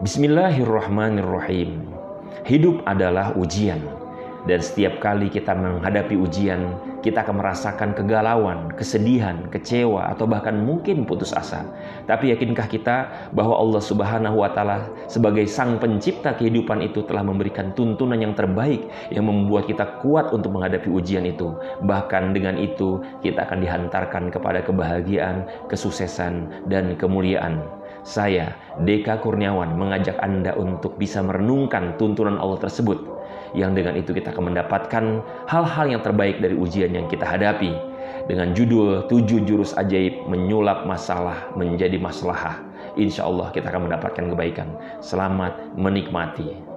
Bismillahirrahmanirrahim. Hidup adalah ujian. Dan setiap kali kita menghadapi ujian, kita akan merasakan kegalauan, kesedihan, kecewa, atau bahkan mungkin putus asa. Tapi yakinkah kita bahwa Allah Subhanahu wa Ta'ala, sebagai Sang Pencipta kehidupan itu, telah memberikan tuntunan yang terbaik yang membuat kita kuat untuk menghadapi ujian itu? Bahkan dengan itu, kita akan dihantarkan kepada kebahagiaan, kesuksesan, dan kemuliaan. Saya, Deka Kurniawan, mengajak Anda untuk bisa merenungkan tuntunan Allah tersebut yang dengan itu kita akan mendapatkan hal-hal yang terbaik dari ujian yang kita hadapi. Dengan judul tujuh jurus ajaib menyulap masalah menjadi maslahah. Insya Allah kita akan mendapatkan kebaikan. Selamat menikmati.